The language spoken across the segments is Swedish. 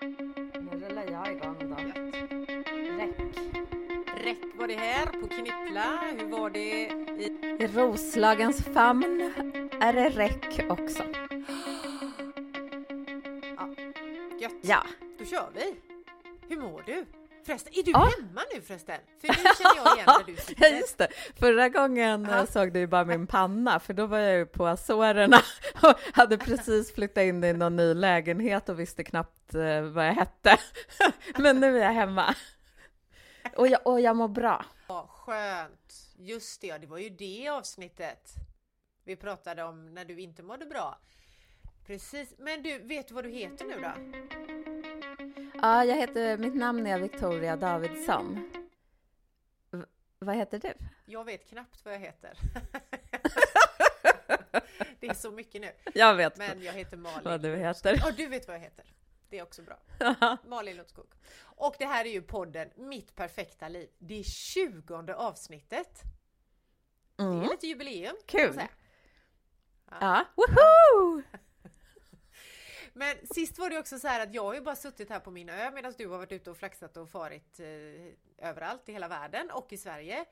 Nu rullar jag igång då. Räck. Räck var det här på Knippla. Hur var det i... I Roslagens famn är det räck också. Gött. Ja. Då kör vi. Hur mår du? Förresten, är du Ja. hemma nu förresten? För nu känner jag igen där du Ja, sitter. just det. Förra gången eh, Ja. såg du ju bara min panna, för då var jag ju på Azorerna hade precis flyttat in i någon ny lägenhet och visste knappt eh, vad jag hette. Men nu är jag hemma. Och jag, och jag mår bra. Ja, skönt. Just det, ja, det var ju det avsnittet vi pratade om när du inte mådde bra. Precis, men du, vet du vad du heter nu då? Ja, jag heter, mitt namn är Victoria Davidsson. V- vad heter du? Jag vet knappt vad jag heter. det är så mycket nu. Jag vet Men jag heter Malin. vad du heter. Ja, du vet vad jag heter. Det är också bra. Malin Lundskog. Och det här är ju podden Mitt perfekta liv. Det är 20 avsnittet. Det Mm. är lite jubileum. Kul. säga. Ja, woho! Men sist var det också så här att jag har ju bara suttit här på min ö medan du har varit ute och flaxat och farit eh, överallt i hela världen och i Sverige.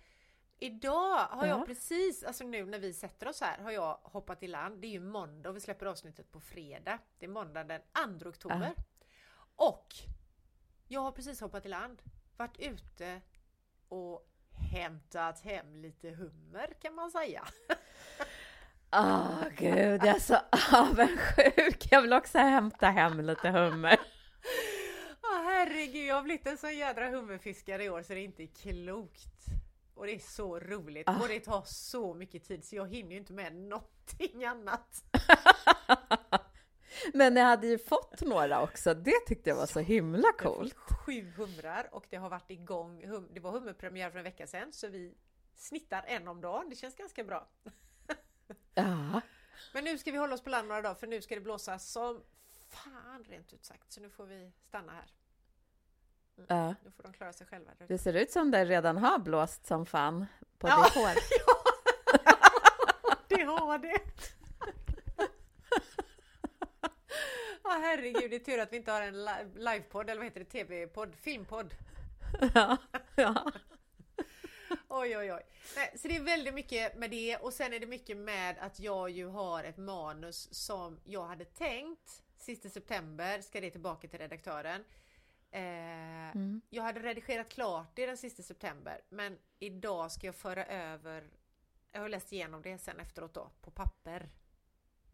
Idag har jag Ja. precis, alltså nu när vi sätter oss här, har jag hoppat i land. Det är ju måndag och vi släpper avsnittet på fredag. Det är måndag den 2 oktober. Och jag har precis hoppat i land, varit ute och hämtat hem lite hummer kan man säga. Åh gud, jag är så avundsjuk. Jag vill också hämta hem lite hummer. Ja herregud, jag har blivit en sån jädra hummerfiskare i år så det är inte klokt. Och det är så roligt Ah. och det tar så mycket tid så jag hinner ju inte med någonting annat. Men jag hade ju fått några också. Det tyckte jag var så himla coolt. sju humrar och det har varit igång. Hum, det var hummerpremiär för en vecka sedan så vi snittar en om dagen. Det känns ganska bra. Ja, Men nu ska vi hålla oss på land några dagar för nu ska det blåsa som fan rent ut sagt. Så nu får vi stanna här. Ja. Nu får de klara sig själva. Det ser ut som det redan har blåst som fan på Ja. ditt hår. Det har det! Ja herregud, det är tur att vi inte har en li- livepodd, eller vad heter det, tv-podd, filmpodd. Ja, ja. Oj oj oj. Nej, så det är väldigt mycket med det och sen är det mycket med att jag ju har ett manus som jag hade tänkt sista september ska det tillbaka till redaktören. Eh, Mm. Jag hade redigerat klart det den sista september men idag ska jag föra över Jag har läst igenom det sen efteråt då på papper.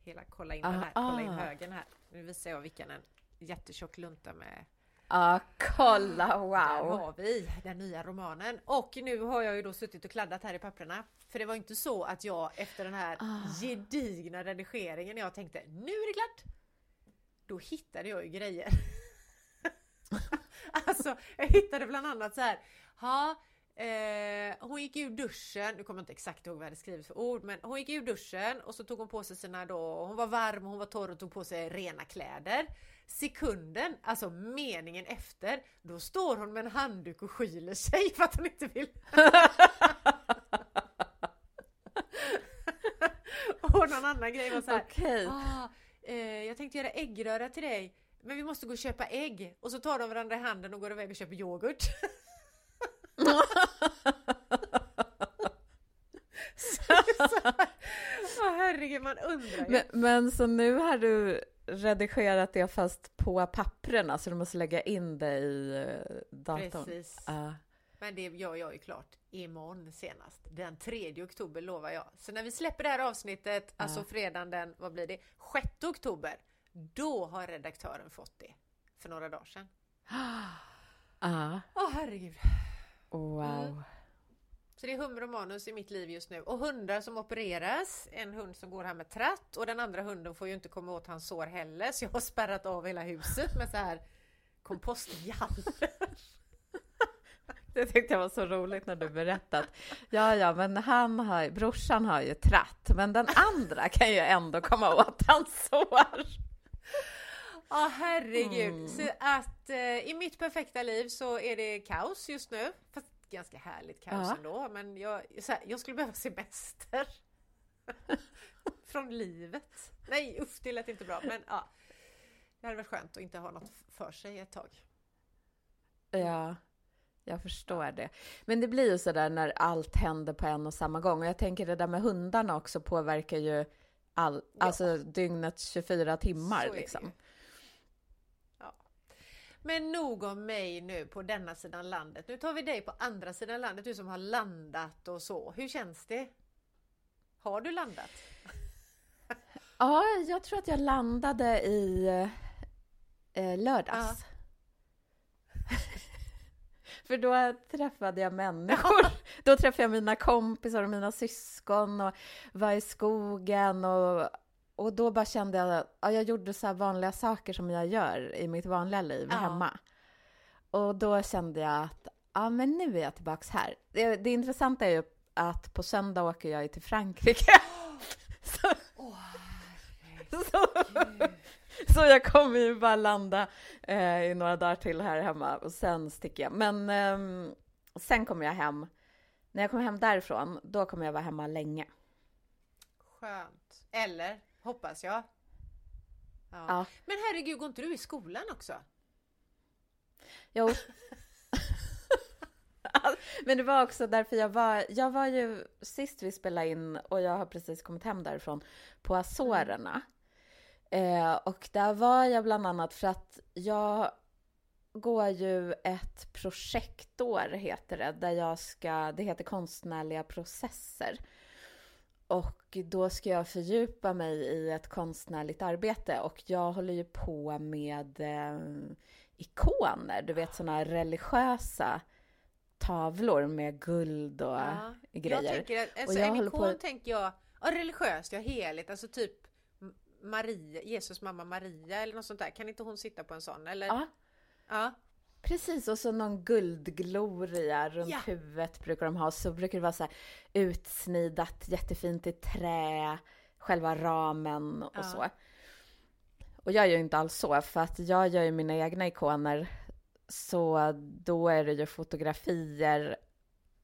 Hela, kolla in den här, Ah, kolla in ah. högen här. Nu visar jag vilken en jättetjock lunta med ja kolla, där wow. har vi den nya romanen. Och nu har jag ju då suttit och kladdat här i papperna. För det var inte så att jag efter den här Ah. gedigna redigeringen jag tänkte nu är det klart. Då hittade jag ju grejer. alltså jag hittade bland annat så här. Ha, eh, hon gick ur duschen, nu kommer jag inte exakt ihåg vad jag hade skrivit för ord, men hon gick ur duschen och så tog hon på sig sina då, hon var varm, hon var torr och tog på sig rena kläder. Sekunden, alltså meningen efter, då står hon med en handduk och skyler sig för att hon inte vill. och någon annan grej var så här. Okej. Ah, eh, jag tänkte göra äggröra till dig. Men vi måste gå och köpa ägg. Och så tar de varandra i handen och går iväg och köper yoghurt. Åh herregud, man undrar ju. Men, men så nu har du redigerat det fast på papperna så du måste lägga in det i eh, datorn? Precis. Ja. Men det gör jag ju klart imorgon senast. Den 3 oktober lovar jag. Så när vi släpper det här avsnittet, alltså fredagen den, vad blir det? 6 oktober. Då har redaktören fått det. För några dagar sedan. Ja. Åh herregud. Wow. Mm. Så det är hummer och manus i mitt liv just nu. Och hundar som opereras. En hund som går här med tratt och den andra hunden får ju inte komma åt hans sår heller. Så jag har spärrat av hela huset med så här kompostgaller. Det tyckte jag var så roligt när du berättat. Ja, ja, men han har, brorsan har ju tratt, men den andra kan ju ändå komma åt hans sår. Ja herregud. Mm. Så att eh, i mitt perfekta liv så är det kaos just nu. Fast ganska härligt kaos Ja. ändå. Men jag, så här, jag skulle behöva semester. Från livet. Nej usch det lät inte bra men ja. Det hade varit skönt att inte ha något för sig ett tag. Ja, jag förstår det. Men det blir ju sådär när allt händer på en och samma gång. Och jag tänker det där med hundarna också påverkar ju all, Ja. alltså dygnet 24 timmar liksom. Ja. Men nog om mig nu på denna sidan landet. Nu tar vi dig på andra sidan landet, du som har landat och så. Hur känns det? Har du landat? Ja, jag tror att jag landade i eh, lördags. För då träffade jag människor. Då träffade jag mina kompisar och mina syskon och var i skogen och, och då bara kände jag att ja, jag gjorde så vanliga saker som jag gör i mitt vanliga liv Ja. hemma. Och då kände jag att ja, men nu är jag tillbaks här. Det, det intressanta är ju att på söndag åker jag till Frankrike. Så, så, så jag kommer ju bara landa eh, i några dagar till här hemma och sen sticker jag. Men ehm, sen kommer jag hem. När jag kommer hem därifrån, då kommer jag vara hemma länge. Skönt. Eller, hoppas jag. Ja. Ja. Men herregud, går inte du i skolan också? Jo. Men det var också därför jag var, jag var ju sist vi spelade in och jag har precis kommit hem därifrån på Azorerna. Eh, och där var jag bland annat för att jag går ju ett projektår heter det, där jag ska, det heter konstnärliga processer. Och då ska jag fördjupa mig i ett konstnärligt arbete och jag håller ju på med eh, ikoner, du vet sådana religiösa tavlor med guld och Ja. grejer. Jag tänker alltså, Och jag en håller på- ikon tänker jag, ja, religiöst, ja heligt, alltså typ Maria, Jesus mamma Maria eller något sånt där. Kan inte hon sitta på en sån? Eller? Ja, Ja. precis. Och så någon guldgloria runt Ja. huvudet brukar de ha. Så brukar det vara så här utsnidat jättefint i trä, själva ramen och Ja. så. Och jag gör ju inte alls så, för att jag gör ju mina egna ikoner. Så då är det ju fotografier.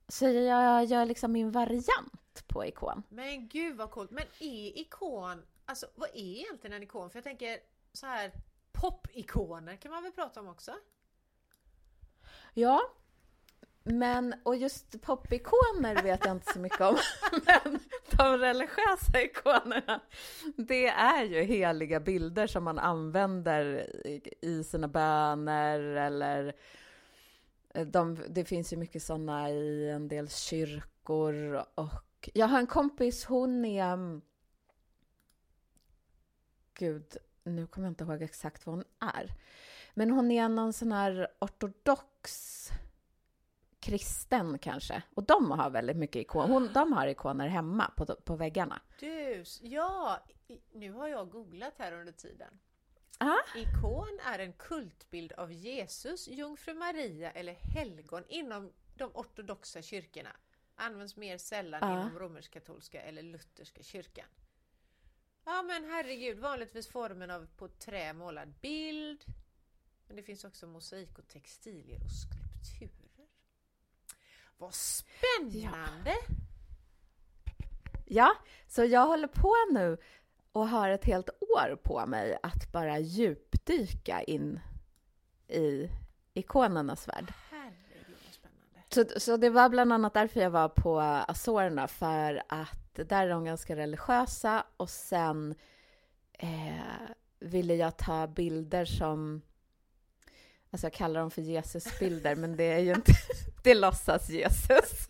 Så jag gör liksom min variant på ikon. Men gud vad coolt. Men är ikon, alltså vad är egentligen en ikon? För jag tänker så här popikoner kan man väl prata om också? Ja, men och just popikoner vet jag inte så mycket om. Men de religiösa ikonerna, det är ju heliga bilder som man använder i- sina böner eller eh, de, det finns ju mycket sådana i en del kyrkor och jag har en kompis, hon är mm, Gud, nu kommer jag inte ihåg exakt vad hon är. Men hon är någon sån här ortodox kristen kanske. Och de har väldigt mycket ikoner. Hon, de har ikoner hemma på, på väggarna. Du, ja, nu har jag googlat här under tiden. Ah. Ikon är en kultbild av Jesus, jungfru Maria eller helgon inom de ortodoxa kyrkorna. Används mer sällan Ja. inom romersk-katolska eller lutherska kyrkan. Ja men herregud, vanligtvis formen av på trä målad bild. Men det finns också mosaik och textilier och skulpturer. Vad spännande! Ja, så jag håller på nu och har ett helt år på mig att bara djupdyka in i ikonernas värld. Herregud vad spännande. Så, så det var bland annat därför jag var på Azorerna, för att där är de ganska religiösa och sen eh, ville jag ta bilder som, alltså jag kallar dem för Jesusbilder, men det är ju inte, det låtsas Jesus.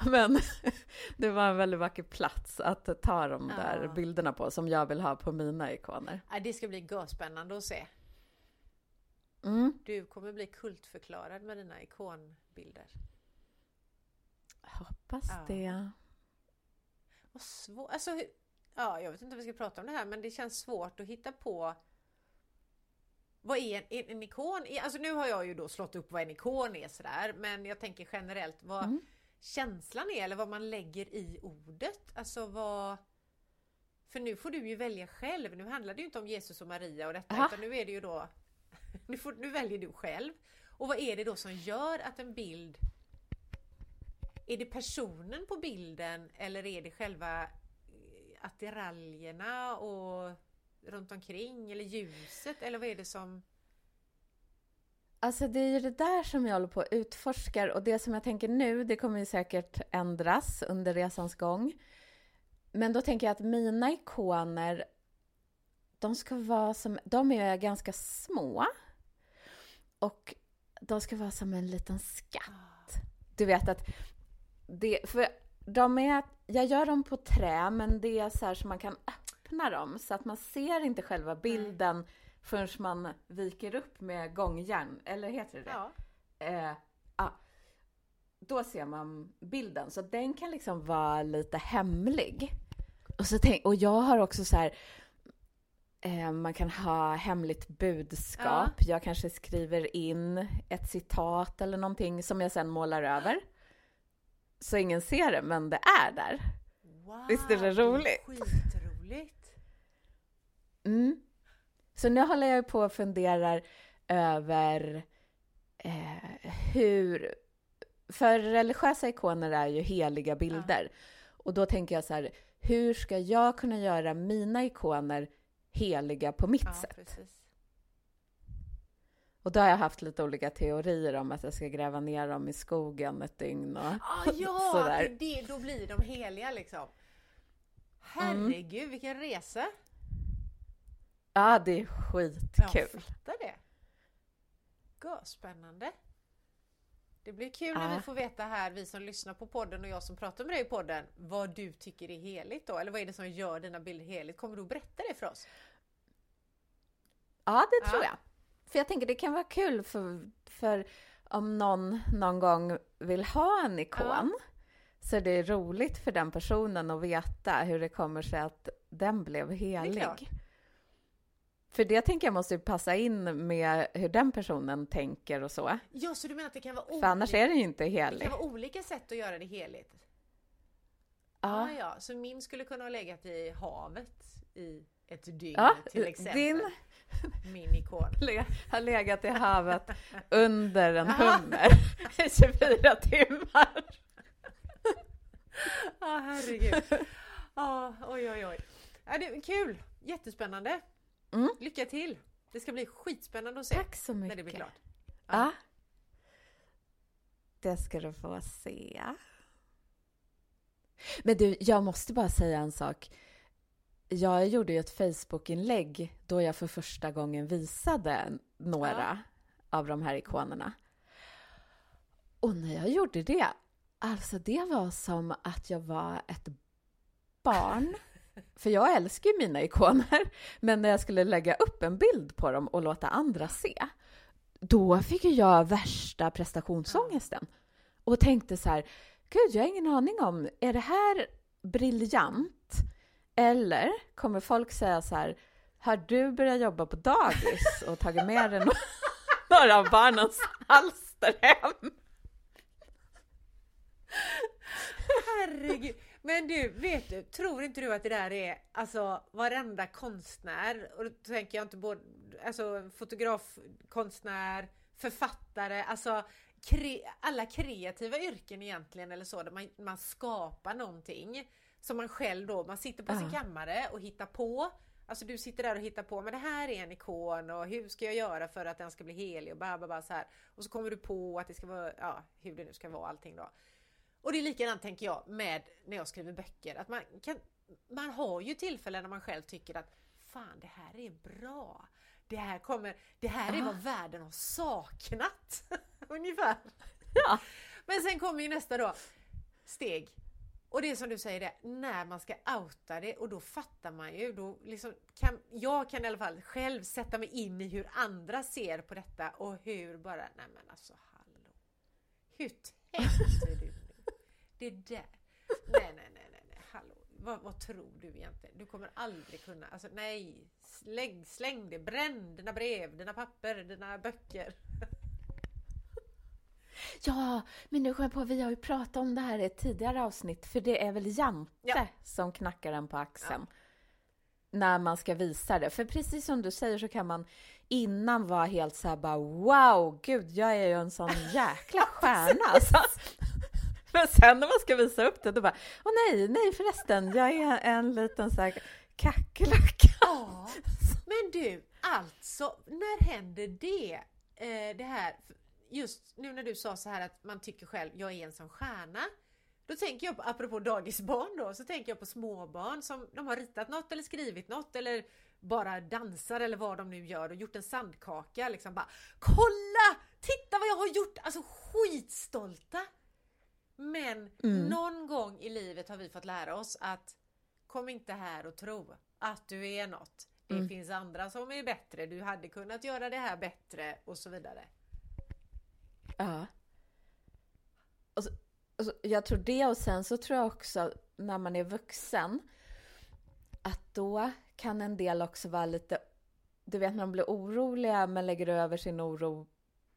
men det var en väldigt vacker plats att ta de där Ja. bilderna på, som jag vill ha på mina ikoner. Ja, det ska bli spännande att se. Mm. Du kommer bli kultförklarad med dina ikonbilder. Hoppas Ja. det. Vad svårt. Alltså, ja, jag vet inte om vi ska prata om det här, men det känns svårt att hitta på vad är en, en, en ikon? Alltså nu har jag ju då slått upp vad en ikon är sådär, men jag tänker generellt vad Mm. känslan är eller vad man lägger i ordet. Alltså vad... För nu får du ju välja själv. Nu handlar det ju inte om Jesus och Maria och detta, Aha. utan nu är det ju då... Nu, får, nu väljer du själv. Och vad är det då som gör att en bild... Är det personen på bilden eller är det själva eh, attiraljerna och runt omkring eller ljuset eller vad är det som... Alltså det är ju det där som jag håller på och utforskar och det som jag tänker nu, det kommer ju säkert ändras under resans gång. Men då tänker jag att mina ikoner, de ska vara som, de är ganska små. Och de ska vara som en liten skatt. Du vet att det, för de är, jag gör dem på trä, men det är så här så man kan öppna dem så att man ser inte själva bilden Nej. förrän man viker upp med gångjärn, eller heter det det? Ja. Eh, ah, då ser man bilden, så den kan liksom vara lite hemlig. Och, så tänk, och jag har också så här, eh, man kan ha hemligt budskap. Ja. Jag kanske skriver in ett citat eller någonting som jag sen målar över. Så ingen ser det, men det är där. Wow, Visst är det roligt? Det är skitroligt! Mm. Så nu håller jag på och funderar över eh, hur... För religiösa ikoner är ju heliga bilder. Ja. Och då tänker jag så här, hur ska jag kunna göra mina ikoner heliga på mitt ja, sätt? Precis. Och då har jag haft lite olika teorier om att jag ska gräva ner dem i skogen ett dygn och ah, ja, sådär. Det, då blir de heliga liksom. Herregud, mm. vilken resa! Ja, det är skitkul. Jag fattar det. God, spännande. Det blir kul när vi får veta här, vi som lyssnar på podden och jag som pratar med dig i podden, vad du tycker är heligt då? Eller vad är det som gör dina bilder heligt? Kommer du berätta det för oss? Ja, det tror jag. För jag tänker det kan vara kul för, för om någon någon gång vill ha en ikon. Ja. Så det är roligt för den personen att veta hur det kommer sig att den blev helig. För det tänker jag måste passa in med hur den personen tänker och så. Ja, så du menar att det kan vara olika? För annars är det ju inte heligt. Det kan vara olika sätt att göra det heligt? Ja. Ah, ja, så min skulle kunna ha legat i havet i ett dygn ja, till exempel. Din min ikon. Har legat i havet under en hummer i 24 timmar. Ja, ah, herregud. Ah, oj, oj, oj. Ja, det kul! Jättespännande. Mm. Lycka till! Det ska bli skitspännande att se Tack så mycket. när det blir klart. Ja. ja. Det ska du få se. Men du, jag måste bara säga en sak. Jag gjorde ju ett Facebook-inlägg då jag för första gången visade några ja. av de här ikonerna. Och när jag gjorde det, alltså det var som att jag var ett barn. För jag älskar ju mina ikoner, men när jag skulle lägga upp en bild på dem och låta andra se, då fick jag värsta prestationsångesten. Och tänkte så här, gud, jag har ingen aning om, är det här briljant? Eller kommer folk säga så här, har du börjat jobba på dagis och tagit med dig några av barnens alster hem? Herregud. Men du, vet du, tror inte du att det där är alltså varenda konstnär, och då tänker jag inte både alltså fotograf, konstnär, författare, alltså kre, alla kreativa yrken egentligen eller så, där man, man skapar någonting som man själv då, man sitter på uh. sin kammare och hittar på. Alltså du sitter där och hittar på, men det här är en ikon och hur ska jag göra för att den ska bli helig och bara, bara så här. Och så kommer du på att det ska vara, ja, hur det nu ska vara allting då. Och det är likadant tänker jag med när jag skriver böcker, att man kan, man har ju tillfällen när man själv tycker att fan det här är bra. Det här kommer, det här är vad världen har saknat. Ungefär. Ja. Men sen kommer ju nästa då steg. Och det är som du säger, det, när man ska outa det och då fattar man ju, då liksom kan, jag kan i alla fall själv sätta mig in i hur andra ser på detta och hur bara, nej men alltså hallå. Hur tänkte du nu? Det där, nej nej nej nej, nej hallå. Vad, vad, tror du egentligen? Du kommer aldrig kunna, alltså nej, släng, släng det, bränn dina brev, dina papper, dina böcker. Ja, men nu kom jag på, vi har ju pratat om det här i ett tidigare avsnitt, för det är väl Jante ja. som knackar en på axeln ja. när man ska visa det. För precis som du säger så kan man innan vara helt så här bara wow, gud, jag är ju en sån jäkla stjärna. alltså. Men sen när man ska visa upp det, då bara, åh nej, nej förresten, jag är en liten så här kackerlacka. Ja, men du, alltså, när händer det? Eh, det här, just nu när du sa så här att man tycker själv, jag är en som stjärna. Då tänker jag på, apropå dagisbarn då, så tänker jag på småbarn som de har ritat något eller skrivit något eller bara dansar eller vad de nu gör och gjort en sandkaka liksom bara Kolla! Titta vad jag har gjort! Alltså skitstolta! Men Mm. någon gång i livet har vi fått lära oss att kom inte här och tro att du är något. Det Mm. finns andra som är bättre, du hade kunnat göra det här bättre och så vidare. Ja. Och så, och så, jag tror det och sen så tror jag också när man är vuxen att då kan en del också vara lite, du vet när de blir oroliga men lägger över sin oro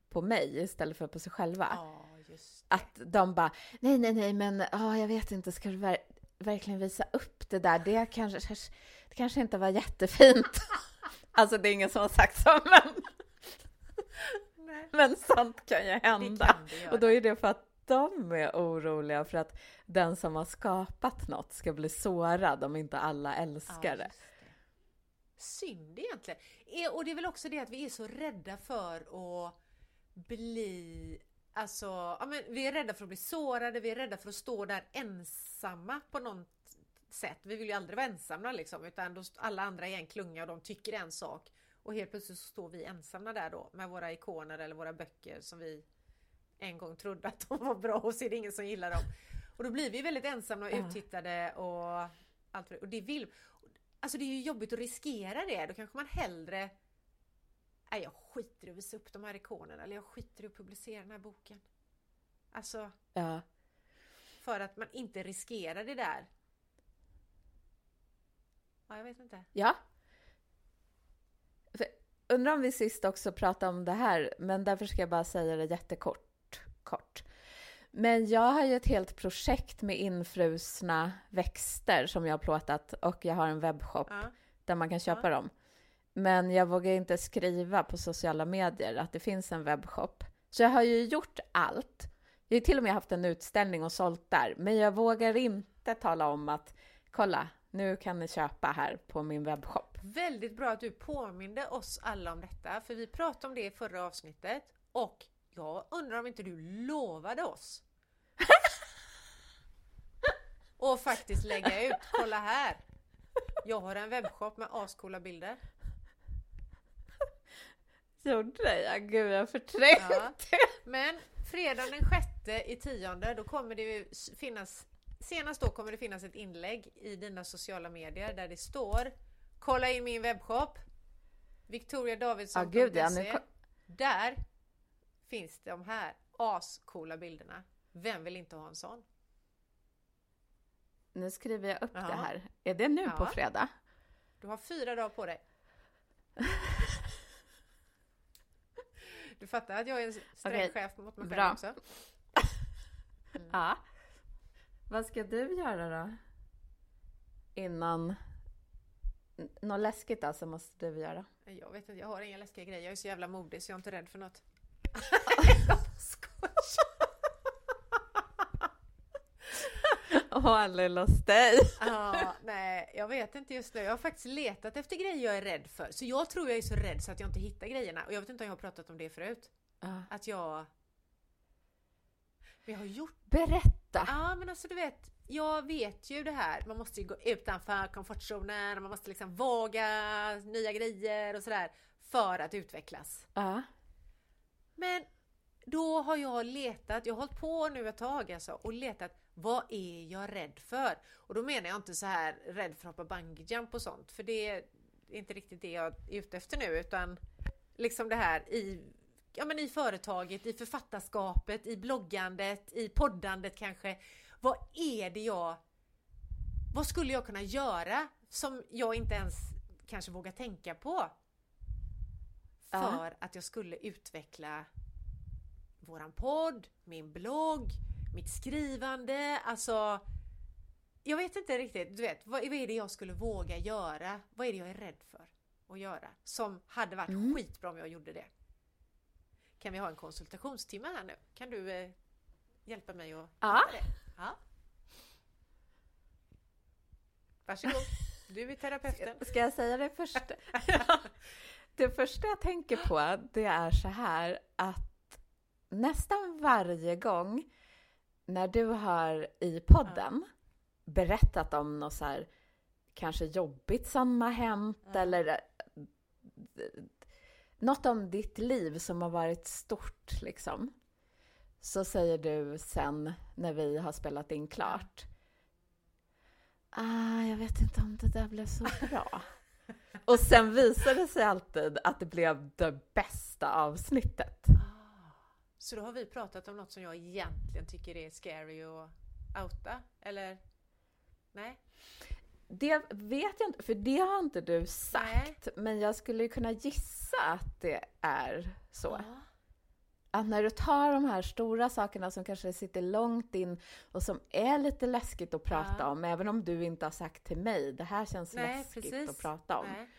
på mig istället för på sig själva. Ja. Att de bara, nej, nej, nej, men ja, jag vet inte, ska du ver verkligen visa upp det där? Det kanske, det kanske inte var jättefint. alltså, det är ingen som har sagt så, men, men sånt kan ju hända. kan. Och då är det för att de är oroliga för att den som har skapat något ska bli sårad om inte alla älskar det. Synd egentligen. Eh, Och det är väl också det att vi är så rädda för att bli Alltså, ja, men vi är rädda för att bli sårade, vi är rädda för att stå där ensamma på något sätt. Vi vill ju aldrig vara ensamma liksom, utan alla andra är en klunga och de tycker en sak. Och helt plötsligt så står vi ensamma där då med våra ikoner eller våra böcker som vi en gång trodde att de var bra och så är det ingen som gillar dem. Och då blir vi väldigt ensamma och uttittade och allt för det. Och det vill... Alltså det är ju jobbigt att riskera det. Då kanske man hellre... Nej, jag skiter i att visa upp de här ikonerna eller jag skiter i att publicera den här boken. Alltså, Ja. för att man inte riskerar det där. Ja, jag vet inte. ja. Undrar om vi sist också pratade om det här, men därför ska jag bara säga det jättekort. Kort. Men jag har ju ett helt projekt med infrusna växter som jag har plåtat och jag har en webbshop Ja. där man kan köpa Ja. dem. Men jag vågar inte skriva på sociala medier att det finns en webbshop. Så jag har ju gjort allt. Jag har till och med haft en utställning och sålt där, men jag vågar inte tala om att kolla, nu kan ni köpa här på min webbshop. Väldigt bra att du påminde oss alla om detta, för vi pratade om det i förra avsnittet och jag undrar om inte du lovade oss och faktiskt lägga ut, kolla här! Jag har en webbshop med ascoola bilder. Gjorde det? Ja, gud, jag förträngde Ja. Men fredagen den sjätte i tionde, då kommer det ju finnas Senast då kommer det finnas ett inlägg i dina sociala medier där det står Kolla in min webbshop Victoriadavidsson.se gud, ja, Där finns de här ascoola bilderna. Vem vill inte ha en sån? Nu skriver jag upp Ja. det här. Är det nu på Ja. fredag? Du har fyra dagar på dig. Du fattar att jag är en sträng Okej, chef mot mig själv bra. också? Ja. Vad ska du göra då? Innan... Något läskigt alltså måste du göra. Jag vet inte, jag har inga läskiga grejer. Jag är så jävla modig så jag är inte rädd för något. Åh, lilla stej! Ja, nej, jag vet inte just nu. Jag har faktiskt letat efter grejer jag är rädd för. Så jag tror jag är så rädd så att jag inte hittar grejerna. Och jag vet inte om jag har pratat om det förut. Ja. Att jag... Men jag har gjort... Berätta! Ja, men alltså du vet. Jag vet ju det här. Man måste ju gå utanför komfortzonen. Man måste liksom våga nya grejer och sådär. För att utvecklas. Ja. Men då har jag letat, jag har hållit på nu ett tag alltså och letat vad är jag rädd för? Och då menar jag inte så här rädd för att hoppa bungyjump och sånt för det är inte riktigt det jag är ute efter nu utan liksom det här i, ja, men i företaget, i författarskapet, i bloggandet, i poddandet kanske. Vad är det jag... Vad skulle jag kunna göra som jag inte ens kanske vågar tänka på? Ja. För att jag skulle utveckla våran podd, min blogg, mitt skrivande, alltså jag vet inte riktigt, du vet, vad, vad är det jag skulle våga göra? Vad är det jag är rädd för att göra? Som hade varit Mm. skitbra om jag gjorde det. Kan vi ha en konsultationstimme här nu? Kan du eh, hjälpa mig att Ja. det? Ja. Varsågod, du är terapeuten. Ska jag säga det första? det första jag tänker på, det är så här att nästan varje gång när du har i podden berättat om något så här kanske jobbigt som har hänt Ja. eller eh, något om ditt liv som har varit stort liksom. Så säger du sen när vi har spelat in klart. Ah, jag vet inte om det där blev så bra. Och sen visar det sig alltid att det blev det bästa avsnittet. Ah. Så då har vi pratat om något som jag egentligen tycker är scary och outa, eller? Nej? Det vet jag inte, för det har inte du sagt. Men jag skulle kunna gissa att det är så. Ja. Att när du tar de här stora sakerna som kanske sitter långt in och som är lite läskigt att prata Ja. om, även om du inte har sagt till mig, det här känns Nej, läskigt precis. att prata om. Nej.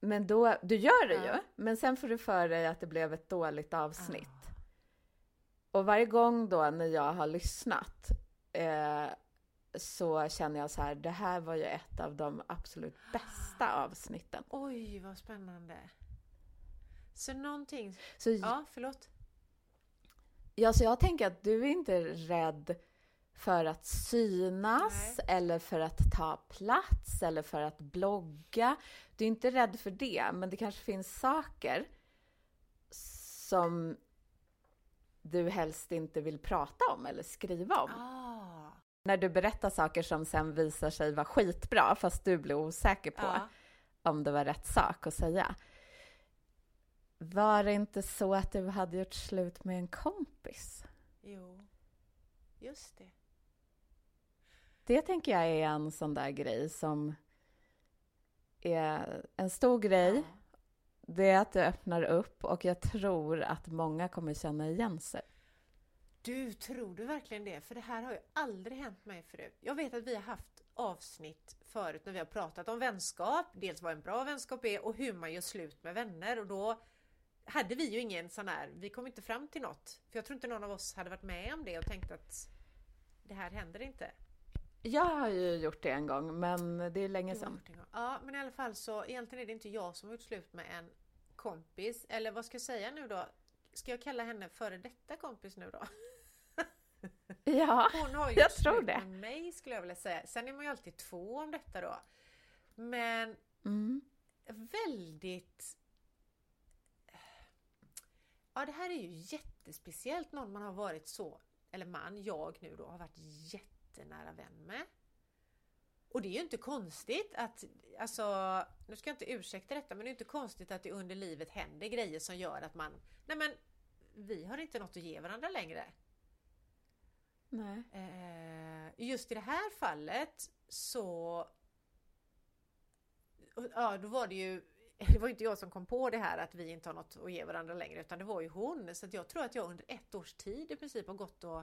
Men då, du gör det Ja. ju, men sen får du för dig att det blev ett dåligt avsnitt. Och varje gång då när jag har lyssnat eh, så känner jag så här, det här var ju ett av de absolut bästa avsnitten. Oj, vad spännande. Så någonting... Så, Ja, förlåt. ja, så jag tänker att du är inte rädd för att synas Nej. eller för att ta plats eller för att blogga. Du är inte rädd för det, men det kanske finns saker som du helst inte vill prata om eller skriva om. Ah. När du berättar saker som sen visar sig vara skitbra, fast du blir osäker på Ja. om det var rätt sak att säga. Var det inte så att du hade gjort slut med en kompis? Jo, just det. Det tänker jag är en sån där grej som är en stor grej. Ja. Det är att du öppnar upp och jag tror att många kommer känna igen sig. Du, tror du verkligen det? För det här har ju aldrig hänt mig förut. Jag vet att vi har haft avsnitt förut när vi har pratat om vänskap, dels vad en bra vänskap är och hur man gör slut med vänner och då hade vi ju ingen sån här, vi kom inte fram till något. För jag tror inte någon av oss hade varit med om det och tänkt att det här händer inte. Jag har ju gjort det en gång, men det är länge sedan. Ja, men i alla fall så egentligen är det inte jag som har gjort slut med en kompis. Eller vad ska jag säga nu då? Ska jag kalla henne före detta kompis nu då? Ja, Hon har Jag gjort tror det. med mig skulle jag vilja säga. Sen är man ju alltid två om detta då. Men mm. väldigt... Ja, det här är ju jättespeciellt. Någon man har varit så, eller man, jag nu då, har varit jättenära vän med. Och det är ju inte konstigt att, alltså, nu ska jag inte ursäkta detta, men det är inte konstigt att det under livet händer grejer som gör att man, nej men, vi har inte något att ge varandra längre. Nej. Eh, just i det här fallet så... Ja, då var det ju... Det var inte jag som kom på det här att vi inte har något att ge varandra längre utan det var ju hon. Så att jag tror att jag under ett års tid i princip har gått och...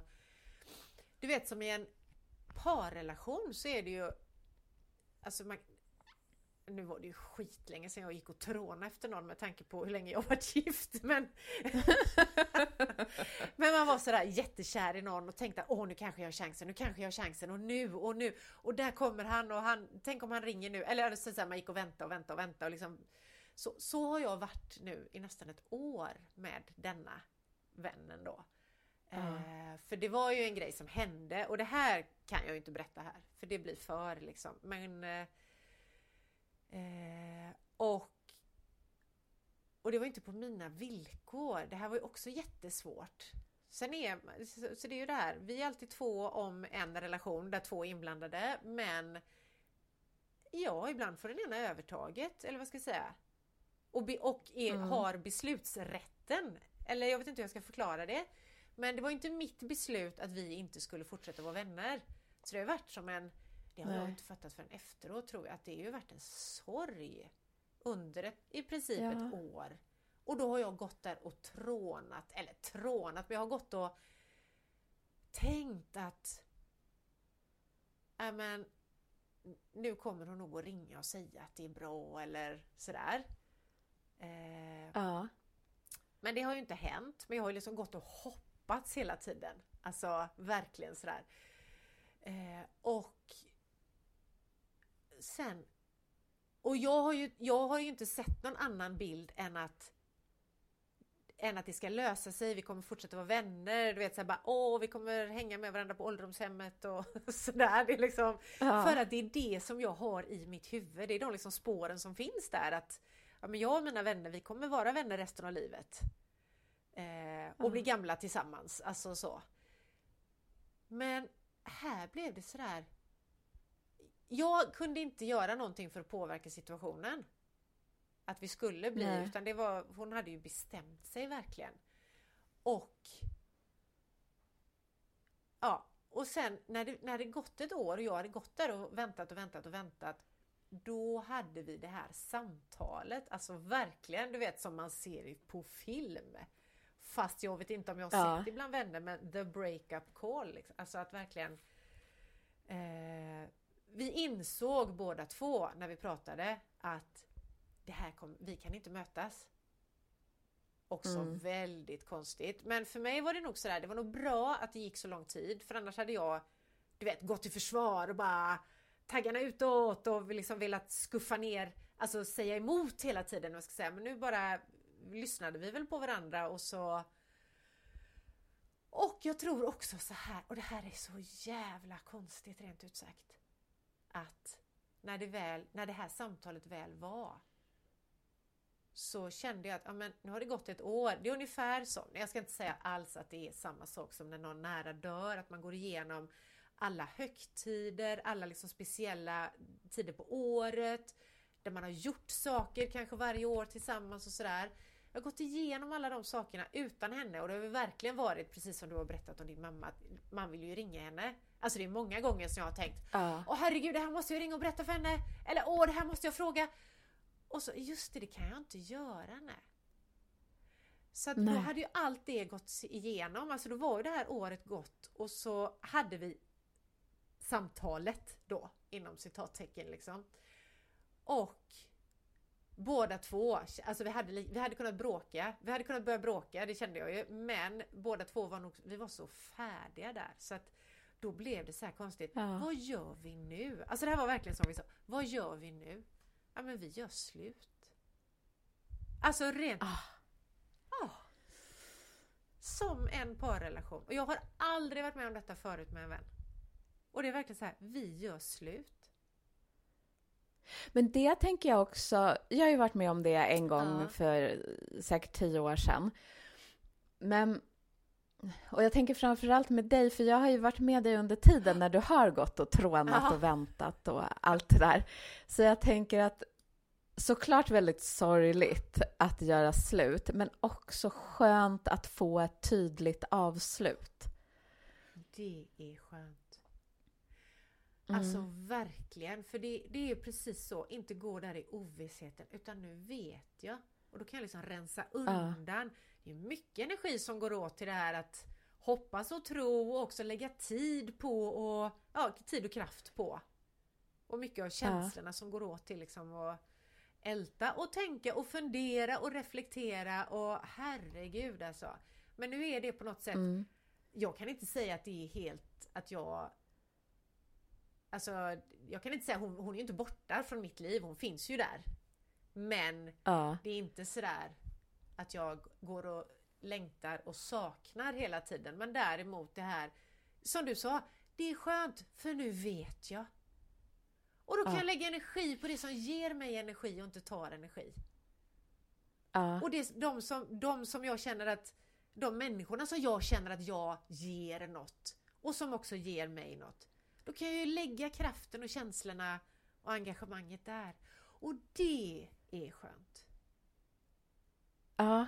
Du vet som i en parrelation så är det ju... Alltså man, nu var det ju skitlänge sedan jag gick och trånade efter någon med tanke på hur länge jag varit gift. Men, men man var sådär jättekär i någon och tänkte åh nu kanske jag har chansen, nu kanske jag har chansen och nu och nu och där kommer han och han, tänk om han ringer nu. Eller så, så här, man gick och väntade och väntade och väntade och liksom så, så har jag varit nu i nästan ett år med denna vännen då. Ja. Eh, för det var ju en grej som hände och det här kan jag ju inte berätta här för det blir för liksom. Men eh, Eh, och, och det var inte på mina villkor. Det här var ju också jättesvårt. Sen är, så, så det är ju det här, vi är alltid två om en relation där två är inblandade men ja, ibland får den ena övertaget, eller vad ska jag säga? Och, be, och är, Mm. har beslutsrätten. Eller jag vet inte hur jag ska förklara det. Men det var inte mitt beslut att vi inte skulle fortsätta vara vänner. Så det har varit som en det har jag Nej. inte fattat förrän efteråt tror jag, att det har ju varit en sorg under ett, i princip Ja. ett år. Och då har jag gått där och trånat, eller trånat, men jag har gått och tänkt att äh, men, nu kommer hon nog att ringa och säga att det är bra eller sådär. Eh, Ja. men det har ju inte hänt. Men jag har ju liksom gått och hoppats hela tiden. Alltså verkligen sådär. Eh, och sen och jag har, ju, jag har ju inte sett någon annan bild än att än att det ska lösa sig, vi kommer fortsätta vara vänner, du vet såhär bara åh vi kommer hänga med varandra på ålderdomshemmet och sådär. Det är liksom, ja. För att det är det som jag har i mitt huvud, det är de liksom spåren som finns där att ja, men jag och mina vänner, vi kommer vara vänner resten av livet. Eh, och ja. bli gamla tillsammans, alltså så. Men här blev det sådär jag kunde inte göra någonting för att påverka situationen. Att vi skulle bli, Nej. utan det var, hon hade ju bestämt sig verkligen. Och Ja, och sen när det, när det gått ett år och jag hade gått där och väntat och väntat och väntat då hade vi det här samtalet, alltså verkligen du vet som man ser på film. Fast jag vet inte om jag har ja. sett det bland vänner men the breakup call. Liksom. Alltså att verkligen eh, Vi insåg båda två när vi pratade att det här kom, vi kan inte mötas. Också mm. väldigt konstigt. Men för mig var det nog sådär, det var nog bra att det gick så lång tid för annars hade jag du vet, gått i försvar och bara taggarna utåt och liksom velat skuffa ner, alltså säga emot hela tiden. Jag ska säga. Men nu bara lyssnade vi väl på varandra och så och jag tror också så här, och det här är så jävla konstigt rent ut sagt. Att när det, väl, när det här samtalet väl var så kände jag att ja, men, nu har det gått ett år. Det är ungefär som, jag ska inte säga alls att det är samma sak som när någon nära dör, att man går igenom alla högtider, alla liksom speciella tider på året, där man har gjort saker kanske varje år tillsammans och sådär. Jag har gått igenom alla de sakerna utan henne och det har verkligen varit precis som du har berättat om din mamma, att man vill ju ringa henne. Alltså det är många gånger som jag har tänkt Åh uh. herregud, det här måste jag ringa och berätta för henne. Eller åh, det här måste jag fråga. Och så, just det, det kan jag inte göra, nej. Så att då hade ju allt det gått igenom, alltså då var ju det här året gått och så hade vi samtalet då, inom citattecken liksom. Och båda två, alltså vi hade, vi hade kunnat bråka, vi hade kunnat börja bråka, det kände jag ju, men båda två var nog, vi var så färdiga där så att då blev det så här konstigt. Ja. Vad gör vi nu? Alltså det här var verkligen som vi sa, vad gör vi nu? Ja men vi gör slut. Alltså rent... Ah. Ah. Som en parrelation. Och jag har aldrig varit med om detta förut med en vän. Och det är verkligen så här, vi gör slut. Men det tänker jag också, jag har ju varit med om det en gång ja. för säkert tio år sedan. Men, och jag tänker framförallt med dig, för jag har ju varit med dig under tiden när du har gått och trånat ja. och väntat och allt det där. Så jag tänker att såklart väldigt sorgligt att göra slut, men också skönt att få ett tydligt avslut. Det är skönt. Alltså mm. verkligen, för det, det är precis så, inte gå där i ovissheten utan nu vet jag. Och då kan jag liksom rensa undan. Uh. Det är mycket energi som går åt till det här att hoppas och tro och också lägga tid på och ja, tid och kraft på. Och mycket av känslorna uh. som går åt till liksom att älta och tänka och fundera och reflektera och herregud alltså. Men nu är det på något sätt, mm. jag kan inte säga att det är helt att jag Alltså, jag kan inte säga, hon, hon är ju inte borta från mitt liv, hon finns ju där. Men ja. det är inte sådär att jag går och längtar och saknar hela tiden. Men däremot det här, som du sa, det är skönt för nu vet jag. Och då kan ja. jag lägga energi på det som ger mig energi och inte tar energi. Ja. Och det är de som, de som jag känner att, de människorna som jag känner att jag ger något och som också ger mig något. Då kan jag ju lägga kraften och känslorna och engagemanget där. Och det är skönt. Ja.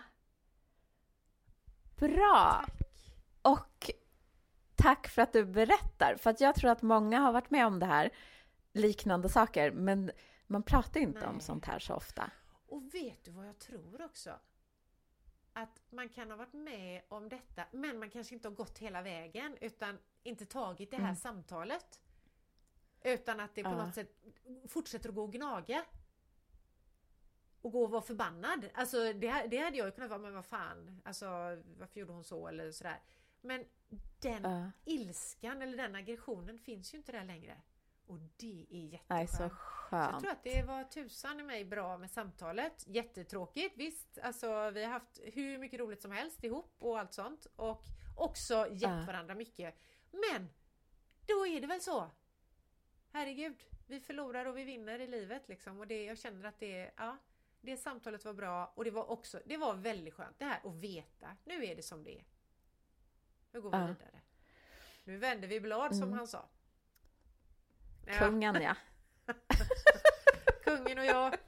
Bra! Tack. Och tack för att du berättar, för att jag tror att många har varit med om det här, liknande saker, men man pratar inte Nej. om sånt här så ofta. Och vet du vad jag tror också? Att man kan ha varit med om detta, men man kanske inte har gått hela vägen utan inte tagit det här mm. samtalet. Utan att det på ja. något sätt fortsätter att gå och gnaga. Och gå och vara förbannad. Alltså det, det hade jag ju kunnat vara, men vad fan, alltså varför gjorde hon så eller sådär. Men den Ja. ilskan eller den aggressionen finns ju inte där längre. Och det är jätteskönt. Nej, så Så jag skönt. tror att det var tusan i mig bra med samtalet. Jättetråkigt, visst. Alltså, vi har haft hur mycket roligt som helst ihop och allt sånt. Och också gett Ja. varandra mycket. Men då är det väl så. Herregud, vi förlorar och vi vinner i livet liksom. Och det, jag känner att det, ja, det samtalet var bra och det var också, det var väldigt skönt det här att veta. Nu är det som det är. Nu går vi Ja. vidare. Nu vänder vi blad som Mm. han sa. Ja, Kungen ja. kungen och jag.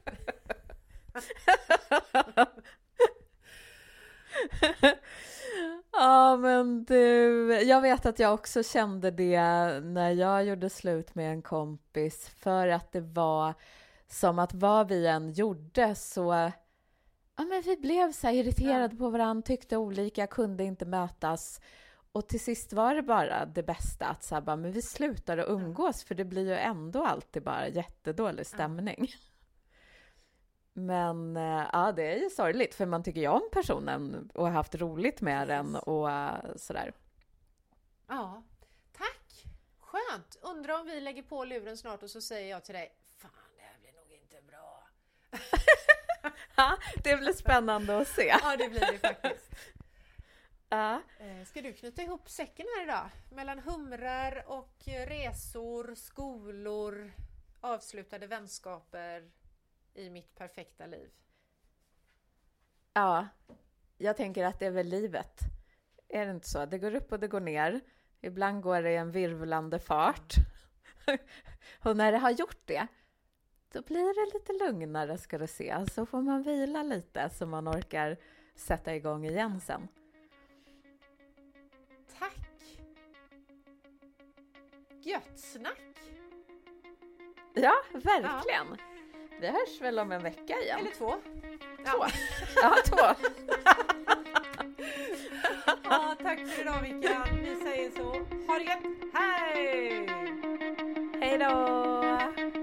Ja men du, jag vet att jag också kände det när jag gjorde slut med en kompis för att det var som att vad vi än gjorde så ja men vi blev så irriterade på varandra, tyckte olika, kunde inte mötas och till sist var det bara det bästa att så här, bara, men vi slutar att umgås för det blir ju ändå alltid bara jättedålig stämning. Men eh, ja, det är ju sorgligt för man tycker ju om personen och har haft roligt med den och eh, sådär. Ja, tack! Skönt! Undrar om vi lägger på luren snart och så säger jag till dig Fan, det här blir nog inte bra. Ja, det blir spännande att se. Ja, det blir det faktiskt. Ja. Eh, Ska du knyta ihop säcken här idag? Mellan humrar och eh, resor, skolor, avslutade vänskaper i mitt perfekta liv. ja, jag tänker att det är väl livet. Är det inte så? Det går upp och det går ner. Ibland går det i en virvlande fart. Och när det har gjort det, då blir det lite lugnare ska du se. Så får man vila lite så man orkar sätta igång igen sen. Tack! Gött snack! Ja, verkligen. Vi hörs väl om en vecka igen. Eller två. Två. Ja, två. Ja, tack för idag Vickan. Vi säger så. Ha det gött. Hej! Hej då!